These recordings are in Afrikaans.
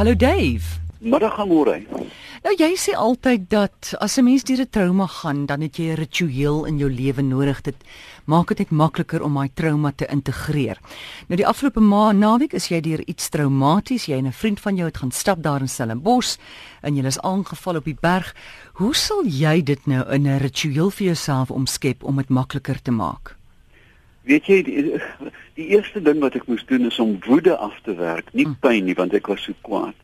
Hallo Dave. Middag amore. Nou jy sê altyd dat as 'n mens deur 'n trauma gaan, dan het jy 'n ritueel in jou lewe nodig. Dit maak dit net makliker om daai trauma te integreer. Nou die afgelope maand naweek is jy deur iets traumaties. Jy en 'n vriend van jou het gaan stap daar in Stellenbosch en julle is aangeval op die berg. Hoe sal jy dit nou in 'n ritueel vir jouself omskep om dit makliker te maak? Weet jy die, die eerste ding wat ek moes doen is om woede af te werk, nie hm. pyn nie want ek was so kwaad.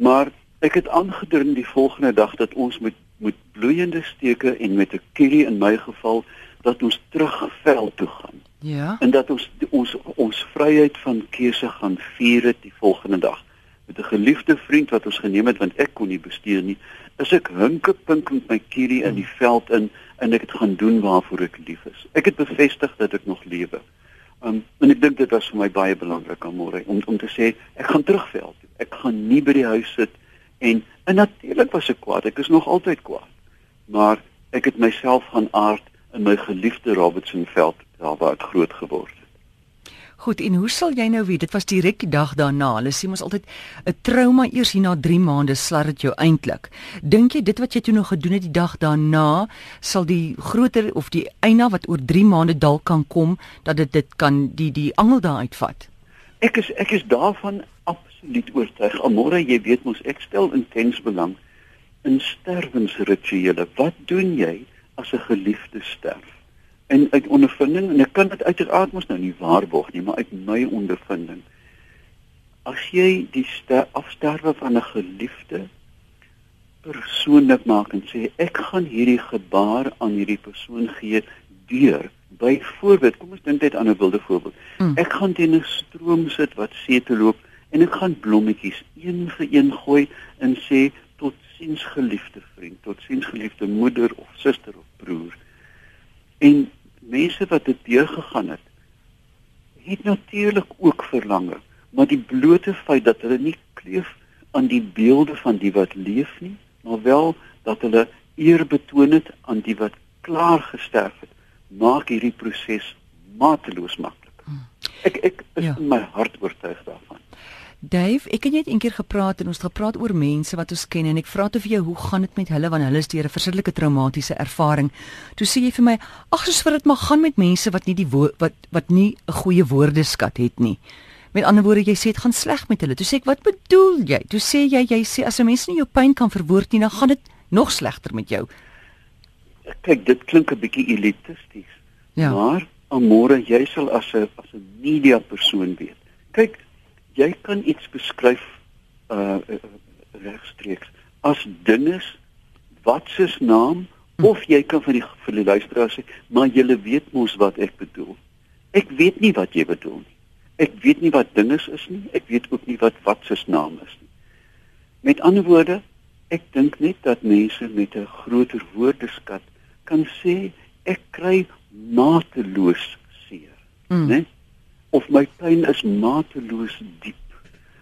Maar ek het aangedring die volgende dag dat ons met met bloeiende steke en met 'n kierie in my geval dat ons terug veld toe gaan. Ja. En dat ons ons ons vryheid van keuse gaan vier het die volgende dag met 'n geliefde vriend wat ons geneem het want ek kon nie bestuur nie. Is ek hinke pink met my kierie in die veld in en ek het gaan doen waarvoor ek lief is. Ek het bevestig dat ek nog lewe. Um, en ek dink dit was vir my baie belangrik om om om te sê ek gaan terugveld ek gaan nie by die huis sit en en natuurlik was ek kwaad. Ek is nog altyd kwaad. Maar ek het myself gaan aard in my geliefde Robertsonveld daar waar ek groot geword het. Goed, en hoe sal jy nou weet? Dit was direk die dag daarna. Hulle sê mos altyd 'n trauma eers hier na 3 maande slat dit jou eintlik. Dink jy dit wat jy toe nog gedoen het die dag daarna sal die groter of die eina wat oor 3 maande dalk kan kom dat dit dit kan die die angel daar uitvat? Ek is ek is daarvan absoluut oortuig. Amore, jy weet mos ek stel intens belang in sterwensrituele. Wat doen jy as 'n geliefde sterf? En uit ondervinding en ek kan dit uiteraard mos nou nie waarborg nie, maar uit my ondervinding as jy die afsterwe van 'n geliefde persoonlik maak en sê ek gaan hierdie gebaar aan hierdie persoon gee deur byvoorbeeld kom ons dink net aan 'n wilde voorbeeld mm. ek gaan teen 'n stroom sit wat see toe loop en ek gaan blommetjies een vir een gooi en sê tot siens geliefde vriend, tot siens geliefde moeder of suster of broer. En mense wat dit deurgegaan het, het natuurlik ook verlange, maar die blote feit dat hulle nie kleef aan die beelde van die wat leef nie, maar wel dat hulle eer betoon het aan die wat klaar gesterf het, maak hierdie proses mateloos maklik. Hmm. Ek ek is ja. in my hart oortuig daarvan. Dave, ek het net eendag gepraat en ons het gepraat oor mense wat ons ken en ek vra te vir jou hoe gaan dit met hulle wanneer hulle deur 'n verskriklike traumatiese ervaring. Toe sê jy vir my, ag soos vir dit maar gaan met mense wat nie die wat wat nie 'n goeie woordeskat het nie. Met ander woorde, jy sê dit gaan sleg met hulle. Toe sê ek, wat bedoel jy? Toe sê jy jy sê as 'n mens nie jou pyn kan verwoord nie, dan gaan dit nog slegter met jou. Kyk, dit klink 'n bietjie elitisties. Ja. Maar môre jy sal as 'n as 'n media persoon weet. Kyk, jy kan iets beskryf uh regstreeks as dinges wat se naam hm. of jy kan vir die vir die luisteraar sê maar jy weet mos wat ek bedoel. Ek weet nie wat jy bedoel nie. Ek weet nie wat dinges is nie. Ek weet ook nie wat wat se naam is nie. Met ander woorde ek dink net dat mense met 'n groter woordeskat kan sê ek kry mateloos seer. Mm. né of my pyn is mateloos diep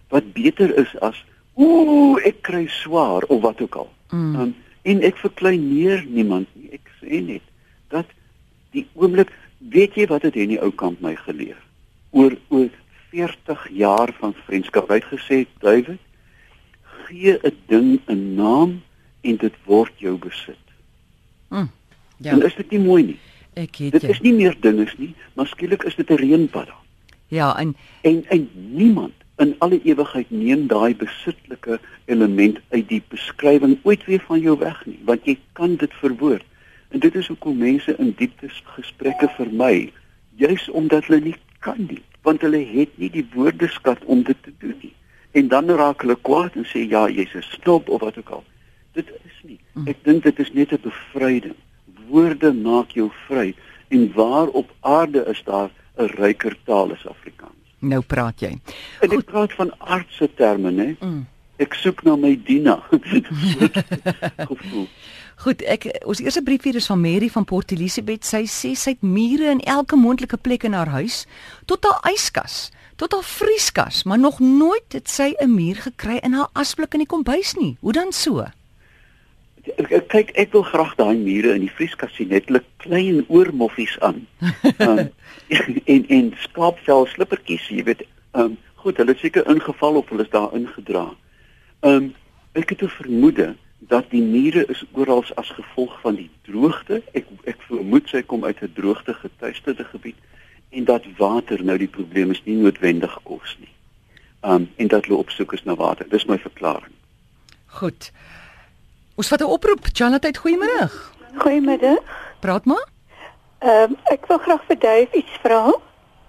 wat beter is as ooh ek kry swaar of wat ook al. Mm. Um, en ek verkleineer niemand nie. Ek sê net dat die oomblik weet jy wat het hy in die ou kamp my geleer oor oor 40 jaar van vriendskap uitgesê David gee 'n ding 'n naam en dit word jou besit. Mm. Ja. En is dit nie mooi nie? Ek het dit is nie meer dinges nie, maar skielik is dit 'n reënpad. Ja, en en en niemand in alle ewigheid neem daai besitlike element uit die beskrywing ooit weer van jou weg nie, want jy kan dit verwoord. En dit is hoekom mense in diepte gesprekke vermy, juis omdat hulle nie kan nie, want hulle het nie die woordeskat om dit te doen nie. En dan raak hulle kwaad en sê ja, jy's 'n stop of wat ook al. Dit is nie. Mm. Ek dink dit is net 'n bevryding. Woorde maak jou vry en waar op aarde is daar 'n ryker taal as Afrikaans. Nou praat jy. En ek praat van aardse terme, né? Mm. Ek soek na my Dina. Gevoel. Goed, ek ons eerste brief hier is van Mary van Port Elizabeth. Sy sê sy het mure in elke moontlike plek in haar huis, tot haar yskas, tot haar vrieskas, maar nog nooit het sy 'n muur gekry in haar asblik in die kombuis nie. Hoe dan so? Kyk ek wil graag daai mure in die vrieskassinetlik klein oormoffies aan. Um, en en skaapvel slippertjies, jy weet, um, goed, hulle seker ingeval of hulle is daar ingedra. Ehm um, ek het 'n vermoede dat die niere is oral as gevolg van die droogte. Ek ek vermoed sy kom uit 'n droogte getuisterde gebied en dat water nou die probleem is, nie noodwendig kos nie. Um en dat hulle op soek is na water. Dis my verklaring. Goed. Ons vat 'n oproep. Janette, goeiemôre. Goeiemiddag. Praat maar. Ehm um, ek wil graag vir Dave iets vra.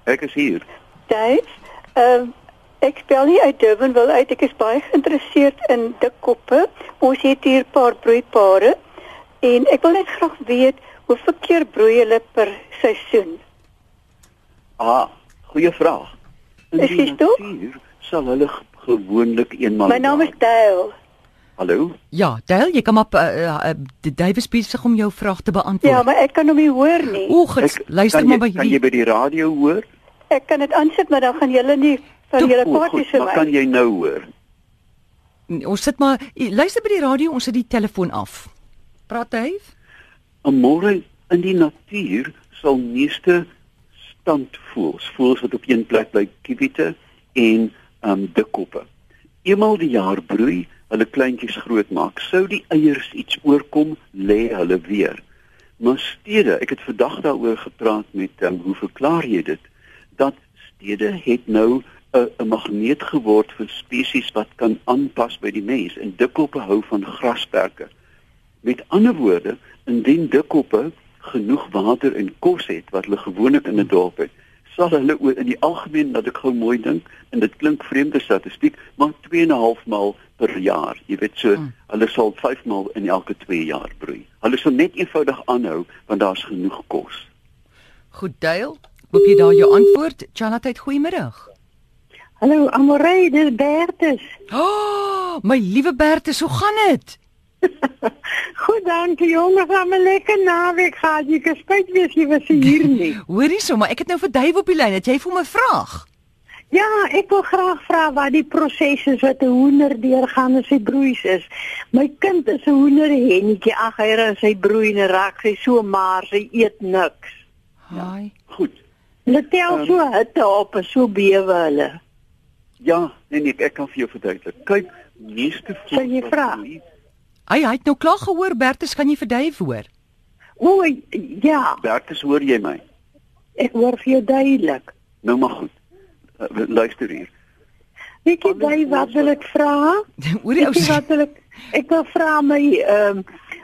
Ek is hier. Dave, ehm um, Ek spel nie uit Durban wil uit. Ek is baie geïnteresseerd in dikkoppe. Ons het hier 'n paar broeipare en ek wil net graag weet hoe verkeer broei hulle per seisoen. Ah, goeie vraag. In is dit toe? Sal hulle gewoonlik eenmal My naam is Dale. Hallo? Ja, Dale, jy kom op uh, uh, die Davies besig om jou vraag te beantwoord. Ja, maar ek kan hom nie hoor nie. Oek, luister maar by Kan jy by die radio hoor? Ek kan dit aansit, maar dan gaan julle nie vir julle vir my. Wat kan jy nou hoor? Ons sit maar luister by die radio, ons sit die telefoon af. Praat hy? Môre in die natuur sal meeste standvoels, voels wat op een plek bly, kiwite en um dikkoppe. Eenmal die jaar broei, hulle kleintjies groot maak. Sou die eiers iets oorkom, lê hulle weer. Maar stede, ek het vandag daaroor gepraat met um, hoe verklaar jy dit dat stede het nou 'n magneet geword vir spesies wat kan aanpas by die mens en dikkoppe hou van grasperke. Met ander woorde, indien dikkoppe genoeg water en kos het wat hulle gewoonlik in 'n dorp het, sal hulle in die algemeen dat ek gou mooi dink en dit klink vreemde statistiek, maar 2.5 maal per jaar. Jy weet so, hmm. hulle sal 5 maal in elke 2 jaar broei. Hulle sal net eenvoudig aanhou want daar's genoeg kos. Goed, Dale. Hoop jy daar jou antwoord. Chanat, goeiemôre. Hallo Amorey, dis Bertus. Oh, my liewe Bertus, hoe gaan dit? Goed, dankie jongens, gaan 'n lekker naweek gehad. Jy kan spyt wees jy was hier nie. Hoorie sommer, ek het nou vir Dave op die lyn. Het jy vir my vraag? Ja, ek wil graag vra wat die proses is wat 'n hoender deurgaan as hy broeis is. My kind is 'n hoenderhennetjie, ag hy raak sy broei en raak sy so maar sy eet niks. Haai. Ja, goed. Hulle tel um, so hitte op en so bewe hulle. Ja, nee nee, ek kan vir jou verduidelik. Kyk, meeste voel jy vra. Hy hy het nou klaar gehoor Bertus, kan jy vir Dave hoor? O, ja. Bertus, hoor jy my? Ek hoor vir jou duidelik. Nou maar goed. Uh, luister hier. Weet jy Dave wat wil ek vra? Oor die ou wat wil ek ek wil vra my ehm um,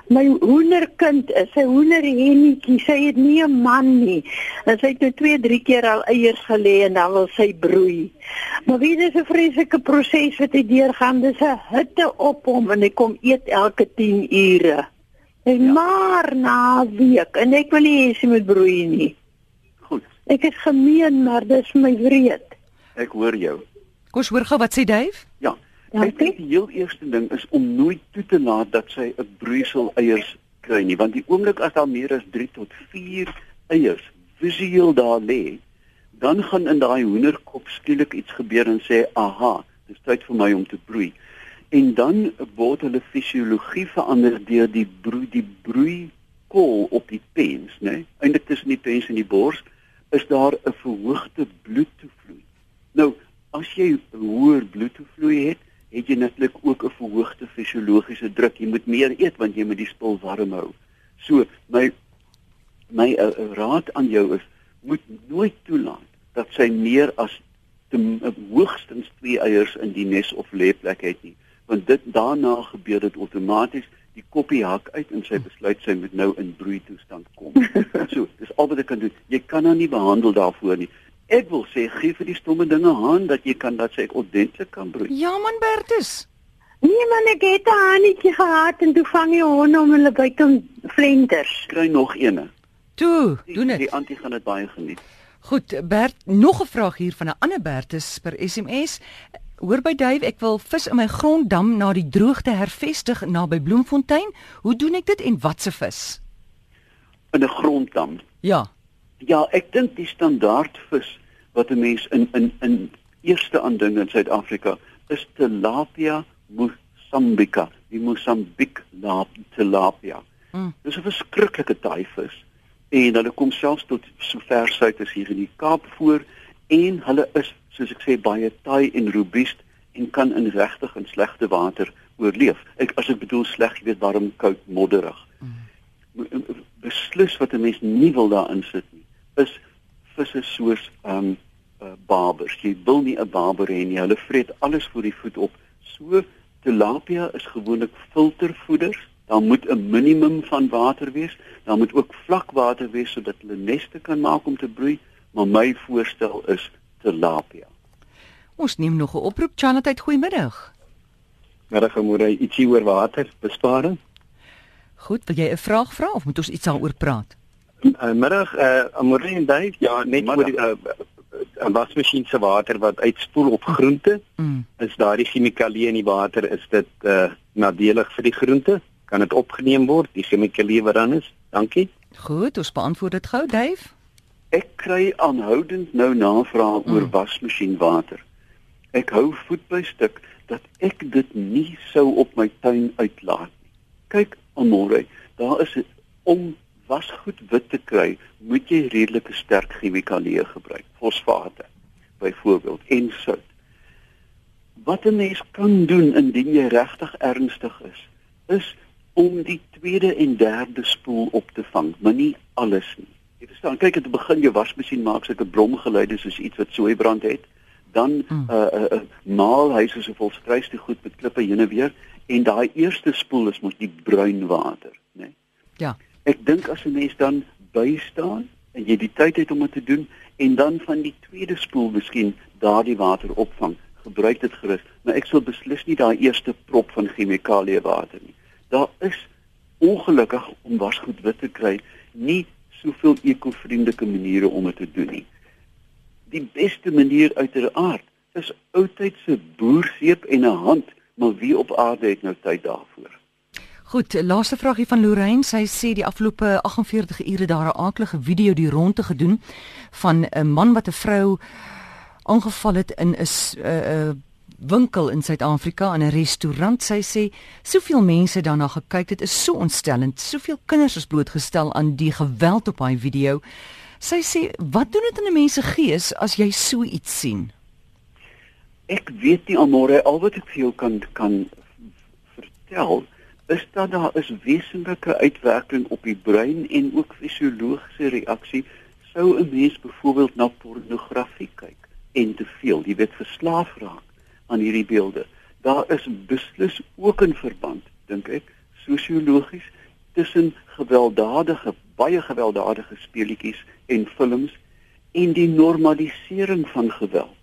my hoenderkind is 'n hoenderhennetjie. Sy het nie 'n man nie. En sy het nou 2, 3 keer al eiers gelê en dan wil sy broei. Maar wie dis 'n vreeslike proses wat hy deurgaan. Dis 'n hitte op hom en hy kom eet elke 10 ure. En ja. maar na week en ek wil nie hê sy moet broei nie. Goed. Ek is gemeen, maar dis my wreed. Ek hoor jou. Kom ons hoor gou wat sê Dave? Ja. Ja, ek dink die heel eerste ding is om nooit toe te laat dat sy 'n broeisel eiers kry nie, want die oomblik as daar meer as 3 tot 4 eiers visueel daar lê, dan gaan in daai hoenderkop skielik iets gebeur en sê, "Aha, dis tyd vir my om te broei." En dan word hulle fisiologie verander deur die broei die broei kol op die pens, né? Eindelik tussen die pens en die bors is daar 'n verhoogde bloedtoevloei. Nou, as jy hoër bloedtoevloei het, het jy natuurlik ook 'n verhoogde fisiologiese druk. Jy moet meer eet want jy moet die spul warm hou. So my my uh, raad aan jou is moet nooit toelaat dat sy meer as te uh, hoogstens 2 eiers in die nes of lêplek het nie, want dit daarna gebeur dit outomaties die koppie hak uit en sy besluit sy moet nou in broei toestand kom. so, dis al wat ek kan doen. Jy kan haar nie behandel daarvoor nie. Ek wil sê gee vir die stomme dinge aan dat jy kan dat sy ordentlik kan broei. Ja man Bertus. Nee man, ek het 'n hannetjie gehad en toe vang jy honde om hulle by te flenters. Kry nog eene. Toe, doen dit. Die antie gaan dit baie geniet. Goed, Bert, nog 'n vraag hier van 'n ander Bertus per SMS. Hoor by Dave, ek wil vis in my gronddam na die droogte hervestig naby Bloemfontein. Hoe doen ek dit en watse vis? In 'n gronddam. Ja. Ja, ek dink die standaard vis wat 'n mens in in in eerste aanding in Suid-Afrika is tilapia mosambica, die Mosambik tilapia. Mm. Dis 'n verskriklike taai vis en hulle kom selfs tot so ver suid as hier in die Kaap voor en hulle is soos ek sê baie taai en robuust en kan in regtig en slegte water oorleef. Ek as ek bedoel sleg, jy weet warm, koud, modderig. Mm. Beslis wat 'n mens nie wil daarin sit is visse soos ehm um, uh, barbers. Jy wil nie 'n barber hê nie. Hulle vreet alles voor die voet op. So tilapia is gewoonlik filtervoeders. Daar moet 'n minimum van water wees. Daar moet ook vlak water wees sodat hulle neste kan maak om te broei, maar my voorstel is tilapia. Ons neem nog 'n oproep. Chanatheid, goeiemiddag. Middag, môre ietsie oor waterbesparing. Goed, wil jy 'n vraag vra of moet ons iets daaroor praat? Uh, middag, uh, môre en Dave. Ja, net middag. oor die uh, 'n wasmasjien se water wat uitspoel op groente. Mm. Is daardie chemikalieë in die water is dit uh, nadelig vir die groente? Kan dit opgeneem word, die chemikalieë wat dan is? Dankie. Goed, ons beantwoord dit gou, Dave. Ek kry aanhoudend nou navrae mm. oor wasmasjienwater. Ek hou voet by stuk dat ek dit nie sou op my tuin uitlaat nie. Kyk, Amore, daar is om wasgoed wit te kry, moet jy redelike sterk chemikalieë gebruik, fosfate byvoorbeeld en sout. Wat 'n mens kan doen indien jy regtig ernstig is, is om die tweede en derde spoel op te vang, maar nie alles nie. Jy verstaan, kyk die begin jou wasmasjien maak sulke blomgeluide soos iets wat soeibrand het dan 'n mm. uh, uh, uh, maalhuise so vol struiste goed met klippe heen en weer en daai eerste spoel is mos die bruin water, né? Nee? Ja. Ek dink as 'n mens dan bystaan en jy die tyd het om dit te doen en dan van die tweede spoel miskien daardie water opvang, gebruik dit gerus, maar ek sal beslis nie daai eerste prop van chemikalie water nie. Daar is ongelukkig om wasgoed wit te kry nie soveel ekovriendelike maniere om dit te doen nie die beste manier uiteraard is oudtydse boerseep en 'n hand, maar wie op aarde het nou tyd daarvoor? Goed, laaste vraagie van Lorraine. Sy sê die afgelope 48 ure daar 'n aardige video die rondte gedoen van 'n man wat 'n vrou aangeval het in 'n 'n winkel in Suid-Afrika in 'n restaurant. Sy sê soveel mense daarna gekyk, dit is so ontstellend. Soveel kinders is blootgestel aan die geweld op daai video. Sy sê, "Wat doen dit in 'n mens se gees as jy so iets sien?" Ek weet nie almore al wat ek vir jou kan kan vertel is dat daar is wesenlike uitwerking op die brein en ook fisiologiese reaksie sou 'n mens byvoorbeeld na pornografie kyk en te veel, jy weet verslaaf raak aan hierdie beelde. Daar is beslis ook 'n verband, dink ek, sosiologies tussen gewelddadige baie gewelddadige speletjies en films en die normalisering van geweld.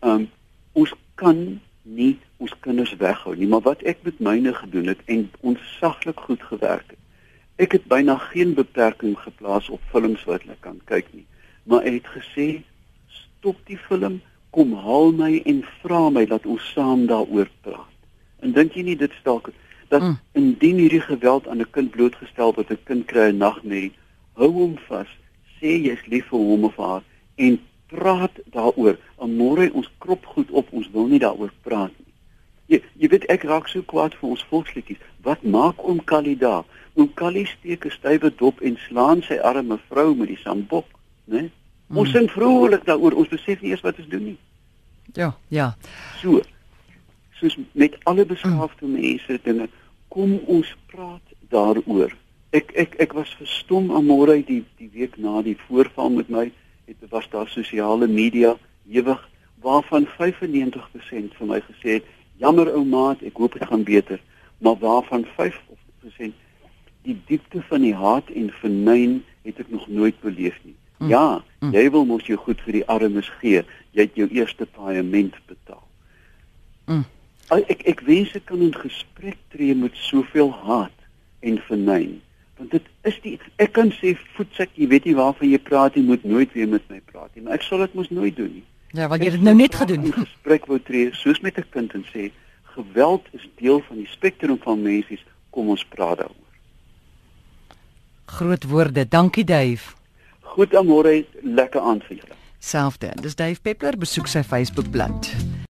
Um ons kan nie ons kinders weghou nie, maar wat ek met myne gedoen het en ons saglik goed gewerk het. Ek het byna geen beperking geplaas op films wat hulle kan kyk nie, maar ek het gesê stop die film, kom haal my en vra my dat ons saam daaroor praat. En dink jy nie dit stalk dat mm. indien hierdie geweld aan 'n kind blootgestel word, 'n kind kry 'n nagmerrie hou hom vas, sê jy's lief vir hom of haar en praat daaroor. En môre ons krop goed op, ons wil nie daaroor praat nie. Jy jy weet ek raak so kwaad vir ons volksliedjies. Wat maak oom Kali daar? Oom Kali steek 'n stywe dop en slaan sy arme vrou met die sambok, né? Ons hmm. sing vrolik daaroor. Ons besef nie eers wat ons doen nie. Ja, ja. So. Soos met alle beskaafde hmm. mense dinge, kom ons praat daaroor ek ek ek was verstom aan môre die die week na die voorval met my het was daar sosiale media ewig waarvan 95% van my gesê het jammer ou maat ek hoop dit gaan beter maar waarvan 5% die diepte van die haat en vernyn het ek nog nooit beleef nie mm. ja mm. jy wil mos jou goed vir die armes gee jy het jou eerste paaiement betaal mm. ek ek wens ek kan in gesprek tree met soveel haat en vernyn want dit is die ek kan sê voetsek jy weet nie waarvan jy praat jy moet nooit weer met my praat nie maar ek sal dit mos nooit doen nie. Ja want jy het dit nou net gedoen. gesprek wou tree soos met 'n kind en sê geweld is deel van die spektrum van mensies kom ons praat daaroor. Groot woorde. Dankie Dave. Goed amore lekker aand vir julle. Selfde. Dis Dave Peppler besoek sy Facebook bladsy